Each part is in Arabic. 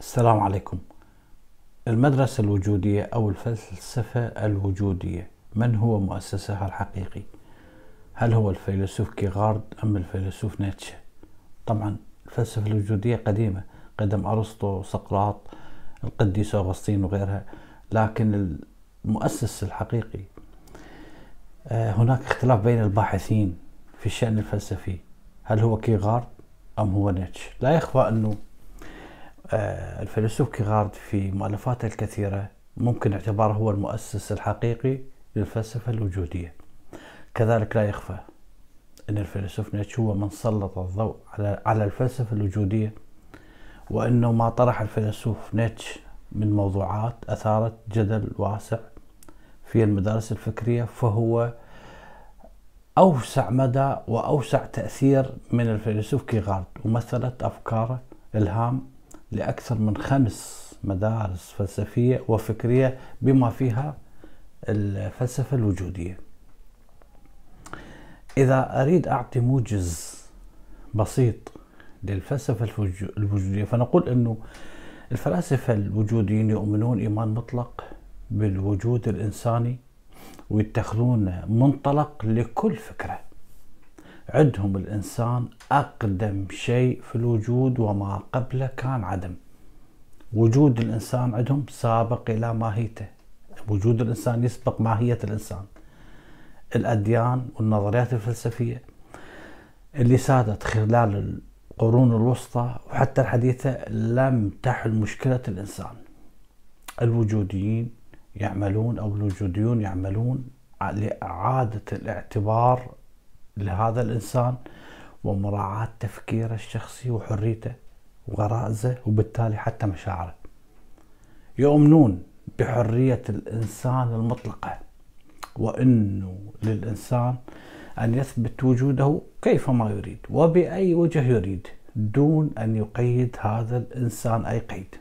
السلام عليكم المدرسة الوجودية أو الفلسفة الوجودية من هو مؤسسها الحقيقي؟ هل هو الفيلسوف كيغارد أم الفيلسوف نيتشه؟ طبعا الفلسفة الوجودية قديمة قدم أرسطو سقراط القديس أغسطين وغيرها لكن المؤسس الحقيقي آه، هناك اختلاف بين الباحثين في الشأن الفلسفي هل هو كيغارد أم هو نيتشه؟ لا يخفى أنه الفيلسوف كيغارد في مؤلفاته الكثيرة ممكن اعتباره هو المؤسس الحقيقي للفلسفة الوجودية. كذلك لا يخفى أن الفيلسوف نيتشه هو من سلط الضوء على على الفلسفة الوجودية وأنه ما طرح الفيلسوف نيتش من موضوعات أثارت جدل واسع في المدارس الفكرية فهو أوسع مدى وأوسع تأثير من الفيلسوف كيغارد ومثلت أفكاره إلهام لأكثر من خمس مدارس فلسفية وفكرية بما فيها الفلسفة الوجودية. إذا أريد أعطي موجز بسيط للفلسفة الوجودية فنقول أنه الفلاسفة الوجوديين يؤمنون إيمان مطلق بالوجود الإنساني ويتخذون منطلق لكل فكرة. عندهم الإنسان أقدم شيء في الوجود وما قبله كان عدم. وجود الإنسان عندهم سابق إلى ماهيته. وجود الإنسان يسبق ماهية الإنسان. الأديان والنظريات الفلسفية اللي سادت خلال القرون الوسطى وحتى الحديثة لم تحل مشكلة الإنسان. الوجوديين يعملون أو الوجوديون يعملون لإعادة الاعتبار لهذا الإنسان ومراعاة تفكيره الشخصي وحريته وغرائزه وبالتالي حتى مشاعره. يؤمنون بحرية الإنسان المطلقة وأنه للإنسان أن يثبت وجوده كيفما يريد وبأي وجه يريد دون أن يقيد هذا الإنسان أي قيد.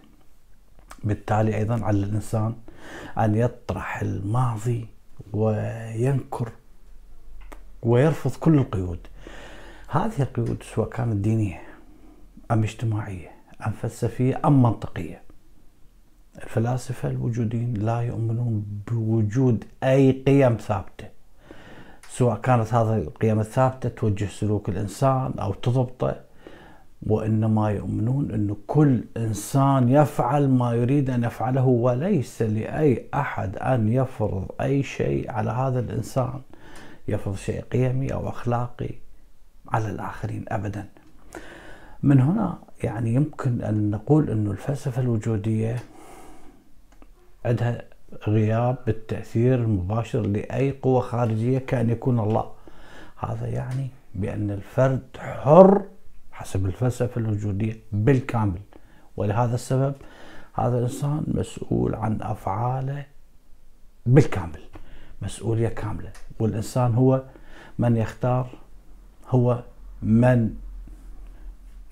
بالتالي أيضا على الإنسان أن يطرح الماضي وينكر ويرفض كل القيود. هذه القيود سواء كانت دينية أم اجتماعية أم فلسفية أم منطقية. الفلاسفة الوجوديين لا يؤمنون بوجود أي قيم ثابتة. سواء كانت هذه القيم الثابتة توجه سلوك الإنسان أو تضبطه وإنما يؤمنون أن كل إنسان يفعل ما يريد أن يفعله وليس لأي أحد أن يفرض أي شيء على هذا الإنسان. يفرض شيء قيمي أو أخلاقي على الآخرين أبدا. من هنا يعني يمكن أن نقول أن الفلسفة الوجودية عندها غياب التأثير المباشر لأي قوة خارجية كأن يكون الله. هذا يعني بأن الفرد حر حسب الفلسفة الوجودية بالكامل. ولهذا السبب هذا الإنسان مسؤول عن أفعاله بالكامل. مسؤولية كاملة. والإنسان هو من يختار هو من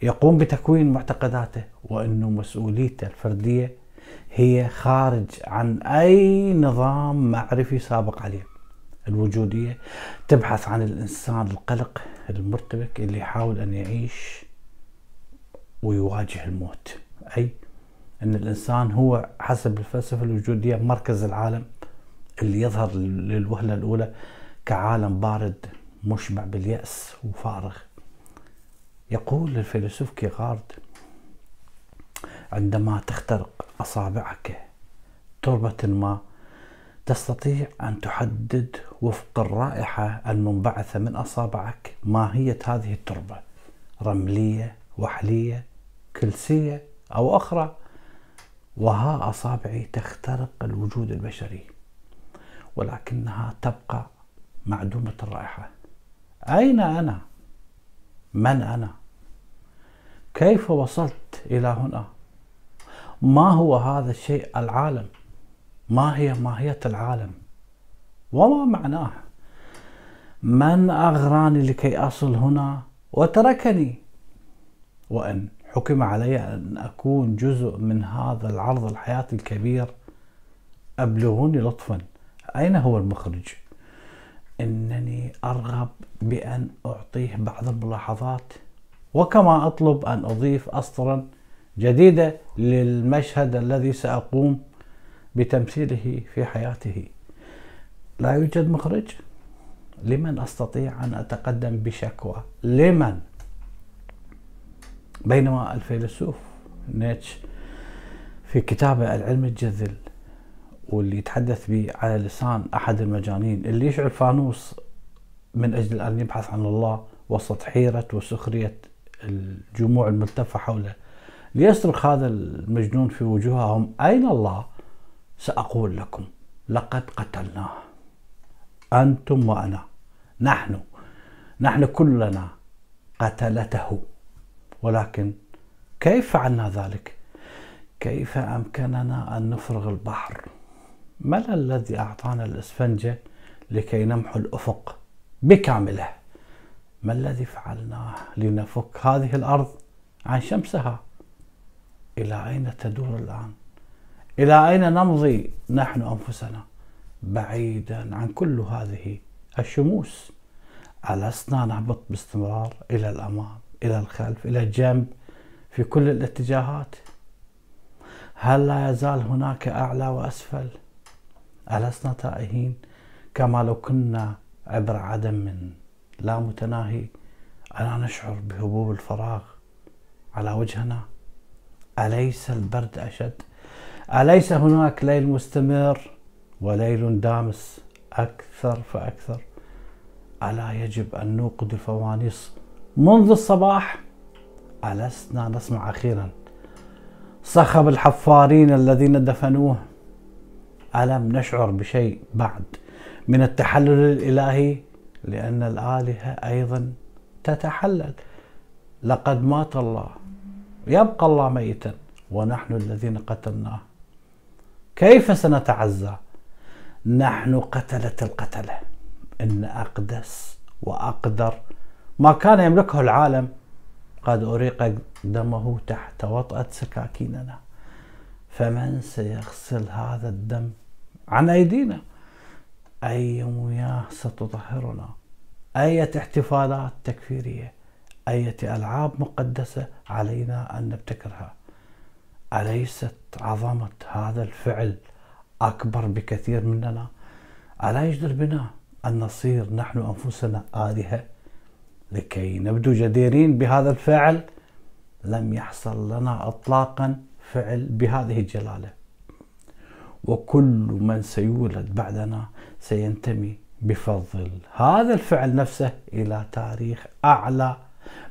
يقوم بتكوين معتقداته وأنه مسؤوليته الفردية هي خارج عن أي نظام معرفي سابق عليه. الوجودية تبحث عن الإنسان القلق المرتبك اللي يحاول أن يعيش ويواجه الموت. أي أن الإنسان هو حسب الفلسفة الوجودية مركز العالم. اللي يظهر للوهلة الأولى كعالم بارد مشبع باليأس وفارغ. يقول الفيلسوف كيغارد عندما تخترق أصابعك تربة ما تستطيع أن تحدد وفق الرائحة المنبعثة من أصابعك ماهية هذه التربة رملية وحلية كلسية أو أخرى وها أصابعي تخترق الوجود البشري. ولكنها تبقى معدومة الرائحة أين أنا؟ من أنا؟ كيف وصلت إلى هنا؟ ما هو هذا الشيء العالم؟ ما هي ماهية العالم؟ وما معناه؟ من أغراني لكي أصل هنا وتركني؟ وإن حكم علي أن أكون جزء من هذا العرض الحياة الكبير أبلغوني لطفا أين هو المخرج؟ إنني أرغب بأن أعطيه بعض الملاحظات وكما أطلب أن أضيف أسطرا جديدة للمشهد الذي سأقوم بتمثيله في حياته. لا يوجد مخرج؟ لمن أستطيع أن أتقدم بشكوى؟ لمن؟ بينما الفيلسوف نيتش في كتابه العلم الجذل واللي يتحدث به على لسان أحد المجانين اللي يشعل فانوس من أجل أن يبحث عن الله وسط حيرة وسخرية الجموع الملتفة حوله. ليصرخ هذا المجنون في وجوههم أين الله؟ سأقول لكم لقد قتلناه. أنتم وأنا نحن نحن كلنا قتلته. ولكن كيف فعلنا ذلك؟ كيف أمكننا أن نفرغ البحر؟ ما الذي أعطانا الإسفنجة لكي نمحو الأفق بكامله؟ ما الذي فعلناه لنفك هذه الأرض عن شمسها؟ إلى أين تدور الآن؟ إلى أين نمضي نحن أنفسنا بعيدا عن كل هذه الشموس؟ ألسنا نهبط باستمرار إلى الأمام إلى الخلف إلى الجنب في كل الاتجاهات؟ هل لا يزال هناك أعلى وأسفل؟ ألسنا تائهين كما لو كنا عبر عدم لا متناهي. ألا نشعر بهبوب الفراغ على وجهنا؟ أليس البرد أشد؟ أليس هناك ليل مستمر وليل دامس أكثر فأكثر؟ ألا يجب أن نوقد الفوانيس منذ الصباح؟ ألسنا نسمع أخيرا. صخب الحفارين الذين دفنوه ألم نشعر بشيء بعد من التحلل الإلهي؟ لأن الآلهة أيضا تتحلل. لقد مات الله. يبقى الله ميتا. ونحن الذين قتلناه. كيف سنتعزى؟ نحن قتلة القتلة. إن أقدس وأقدر ما كان يملكه العالم قد أريق دمه تحت وطأة سكاكيننا. فمن سيغسل هذا الدم؟ عن أيدينا. أي مياه ستطهرنا أية احتفالات تكفيرية. أية ألعاب مقدسة علينا أن نبتكرها. أليست عظمة هذا الفعل أكبر بكثير مننا؟ ألا يجدر بنا أن نصير نحن أنفسنا آلهة لكي نبدو جديرين بهذا الفعل؟ لم يحصل لنا اطلاقا فعل بهذه الجلالة. وكل من سيولد بعدنا سينتمي بفضل. هذا الفعل نفسه إلى تاريخ أعلى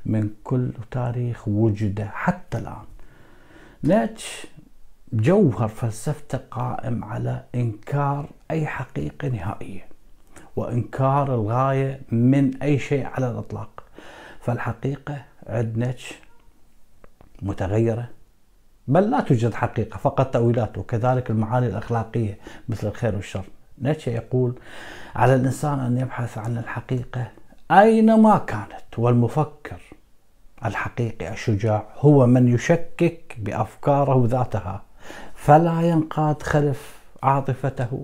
من كل تاريخ وجد حتى الآن. نيتش جوهر فلسفته قائم على إنكار أي حقيقة نهائية وإنكار الغاية من أي شيء على الإطلاق. فالحقيقة عند نيتش متغيرة بل لا توجد حقيقة فقط تأويلات وكذلك المعاني الأخلاقية مثل الخير والشر. نيتشه يقول على الإنسان أن يبحث عن الحقيقة أينما كانت والمفكر الحقيقي الشجاع هو من يشكك بأفكاره ذاتها فلا ينقاد خلف عاطفته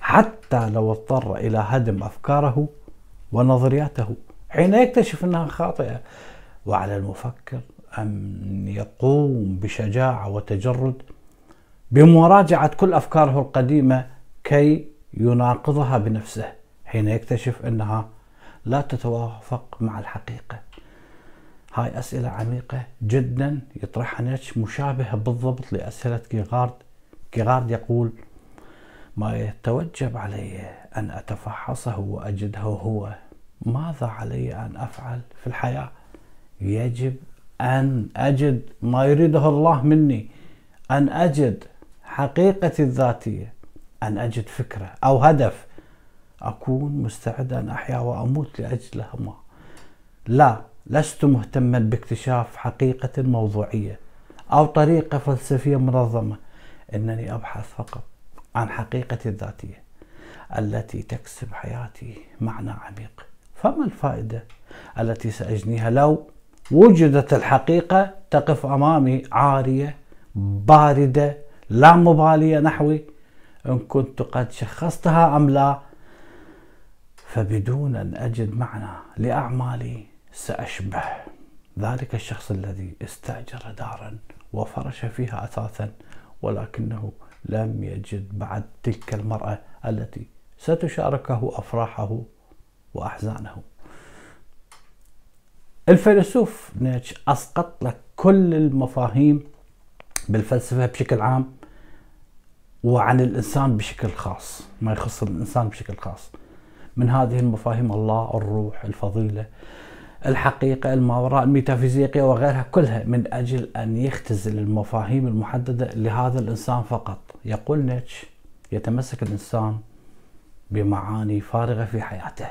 حتى لو اضطر إلى هدم أفكاره ونظرياته. حين يكتشف أنها خاطئة وعلى المفكر أن يقوم بشجاعة وتجرد بمراجعة كل أفكاره القديمة كي يناقضها بنفسه حين يكتشف أنها لا تتوافق مع الحقيقة. هاي أسئلة عميقة جدا يطرحها نيتش مشابهة بالضبط لأسئلة كيغارد. كيغارد يقول ما يتوجب علي أن أتفحصه وأجده هو ماذا علي أن أفعل في الحياة؟ يجب أن أجد ما يريده الله مني. أن أجد حقيقتي الذاتية. أن أجد فكرة أو هدف. أكون مستعد أن أحيا وأموت لأجلهما لا لست مهتما باكتشاف حقيقة موضوعية أو طريقة فلسفية منظمة. إنني أبحث فقط عن حقيقتي الذاتية التي تكسب حياتي معنى عميق. فما الفائدة التي سأجنيها لو وجدت الحقيقة تقف أمامي عارية باردة لا مبالية نحوي. إن كنت قد شخصتها أم لا فبدون أن أجد معنى لأعمالي سأشبه ذلك الشخص الذي استأجر دارا وفرش فيها أثاثا ولكنه لم يجد بعد تلك المرأة التي ستشاركه أفراحه وأحزانه. الفيلسوف نيتش أسقط لك كل المفاهيم بالفلسفة بشكل عام وعن الإنسان بشكل خاص ما يخص الإنسان بشكل خاص. من هذه المفاهيم الله الروح الفضيلة الحقيقة الماوراء الميتافيزيقية وغيرها كلها من أجل أن يختزل المفاهيم المحددة لهذا الإنسان فقط. يقول نيتش يتمسك الإنسان بمعاني فارغة في حياته.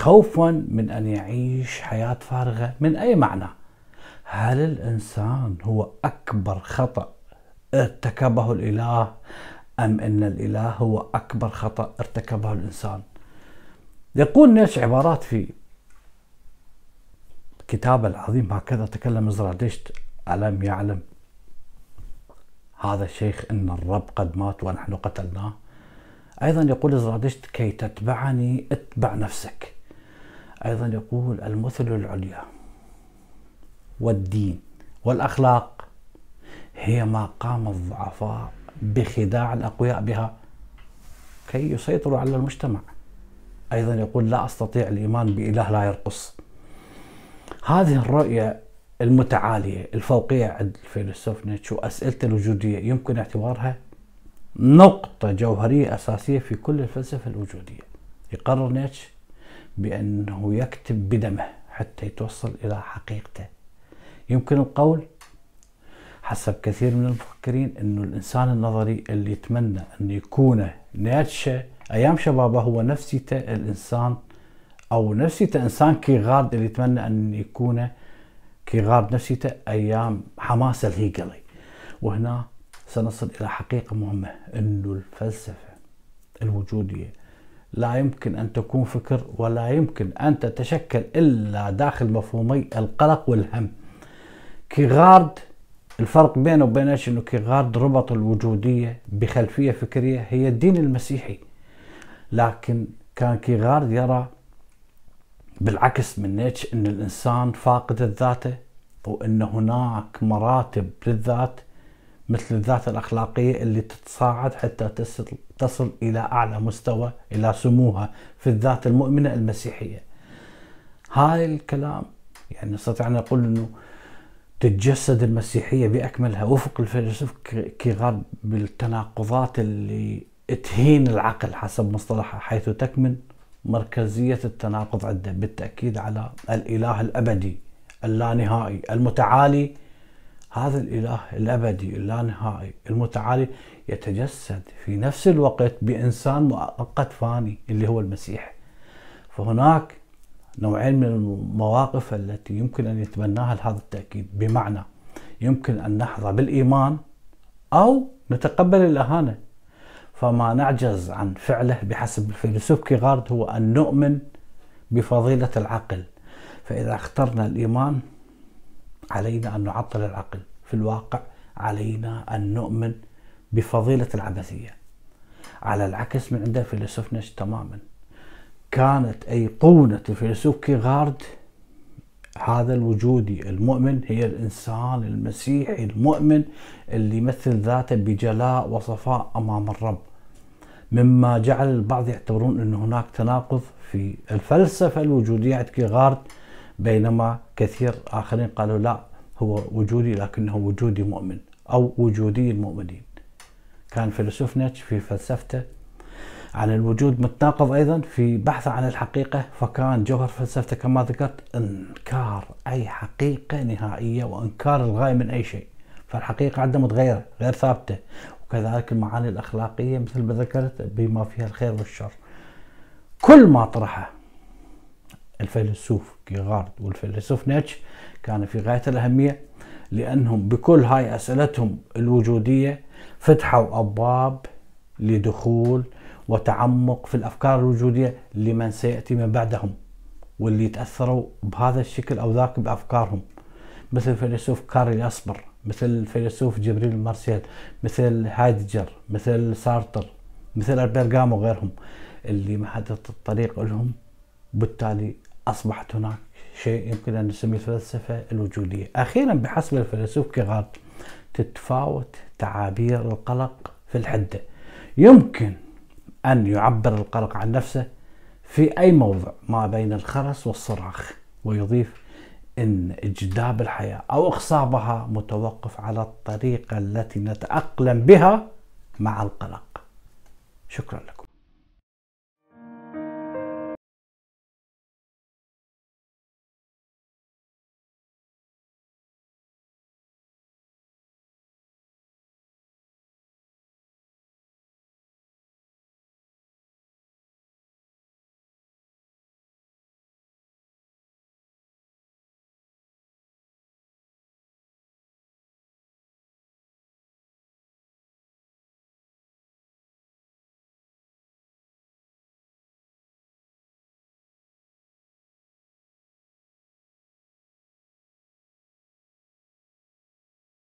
خوفا من أن يعيش حياة فارغة من أي معنى؟ هل الإنسان هو أكبر خطأ ارتكبه الإله أم أن الإله هو أكبر خطأ ارتكبه الإنسان؟ يقول نيتش عبارات في كتابه العظيم هكذا تكلم زرادشت ألم يعلم؟ هذا الشيخ أن الرب قد مات ونحن قتلناه. أيضا يقول زرادشت كي تتبعني اتبع نفسك. أيضا يقول المثل العليا والدين والأخلاق هي ما قام الضعفاء بخداع الأقوياء بها كي يسيطروا على المجتمع. أيضا يقول لا أستطيع الإيمان بإله لا يرقص. هذه الرؤية المتعالية الفوقية عند الفيلسوف نيتشو أسئلته الوجودية يمكن اعتبارها نقطة جوهرية أساسية في كل الفلسفة الوجودية. يقرر نيتش بأنه يكتب بدمه حتى يتوصل إلى حقيقته. يمكن القول حسب كثير من المفكرين أنه الإنسان النظري اللي يتمنى أن يكون نيتشه أيام شبابه هو نفسيته الإنسان أو نفسيته إنسان كيغارد اللي يتمنى أن يكون كيغارد نفسيته أيام حماس الهيجلي. وهنا سنصل إلى حقيقة مهمة أنه الفلسفة الوجودية لا يمكن أن تكون فكر ولا يمكن أن تتشكل إلا داخل مفهومي القلق والهم. كيغارد الفرق بينه وبين إنه كيغارد ربط الوجودية بخلفية فكرية هي الدين المسيحي. لكن كان كيغارد يرى بالعكس من نيتش إن الإنسان فاقد الذاته وإن هناك مراتب للذات مثل الذات الأخلاقية اللي تتصاعد حتى تصل إلى أعلى مستوى إلى سموها في الذات المؤمنة المسيحية. هاي الكلام يعني نستطيع أن نقول إنه تتجسد المسيحية بأكملها وفق الفيلسوف كيغارد بالتناقضات اللي تهين العقل حسب مصطلحه حيث تكمن مركزية التناقض عنده بالتأكيد على الإله الأبدي اللانهائي المتعالي هذا الإله الأبدي اللانهائي المتعالي يتجسد في نفس الوقت بإنسان مؤقت فاني اللي هو المسيح. فهناك نوعين من المواقف التي يمكن أن يتبناها لهذا التأكيد. بمعنى يمكن أن نحظى بالإيمان أو نتقبل الإهانة. فما نعجز عن فعله بحسب الفيلسوف كيغارد هو أن نؤمن بفضيلة العقل. فإذا اخترنا الإيمان علينا أن نعطل العقل. في الواقع علينا أن نؤمن بفضيلة العبثية على العكس من عند الفيلسوف نش تماما. كانت أيقونة الفيلسوف كيغارد هذا الوجودي المؤمن هي الإنسان المسيحي المؤمن اللي يمثل ذاته بجلاء وصفاء أمام الرب. مما جعل البعض يعتبرون أن هناك تناقض في الفلسفة الوجودية عند كيغارد بينما كثير آخرين قالوا لا هو وجودي لكنه وجودي مؤمن أو وجودي المؤمنين. كان فيلسوف نيتش في فلسفته عن الوجود متناقض أيضا في بحثه عن الحقيقة فكان جوهر فلسفته كما ذكرت إنكار أي حقيقة نهائية وإنكار الغاية من أي شيء فالحقيقة عنده متغيرة غير ثابتة. وكذلك المعاني الأخلاقية مثل ما ذكرت بما فيها الخير والشر. كل ما طرحه الفيلسوف كيغارد والفيلسوف نيتش كان في غاية الأهمية لأنهم بكل هاي أسئلتهم الوجودية فتحوا أبواب لدخول وتعمق في الأفكار الوجودية لمن سيأتي من بعدهم واللي تأثروا بهذا الشكل أو ذاك بأفكارهم. مثل الفيلسوف كارل أسبر مثل الفيلسوف جبريل مارسيل مثل هايدجر مثل سارتر مثل البرغام وغيرهم اللي مهدت الطريق لهم. بالتالي أصبحت هناك شيء يمكن أن نسميه الفلسفة الوجودية. أخيرا بحسب الفيلسوف كيغارد تتفاوت تعابير القلق في الحدة. يمكن أن يعبر القلق عن نفسه في أي موضع ما بين الخرس والصراخ ويضيف إن إجداب الحياة أو إخصابها متوقف على الطريقة التي نتأقلم بها مع القلق. شكرا لكم.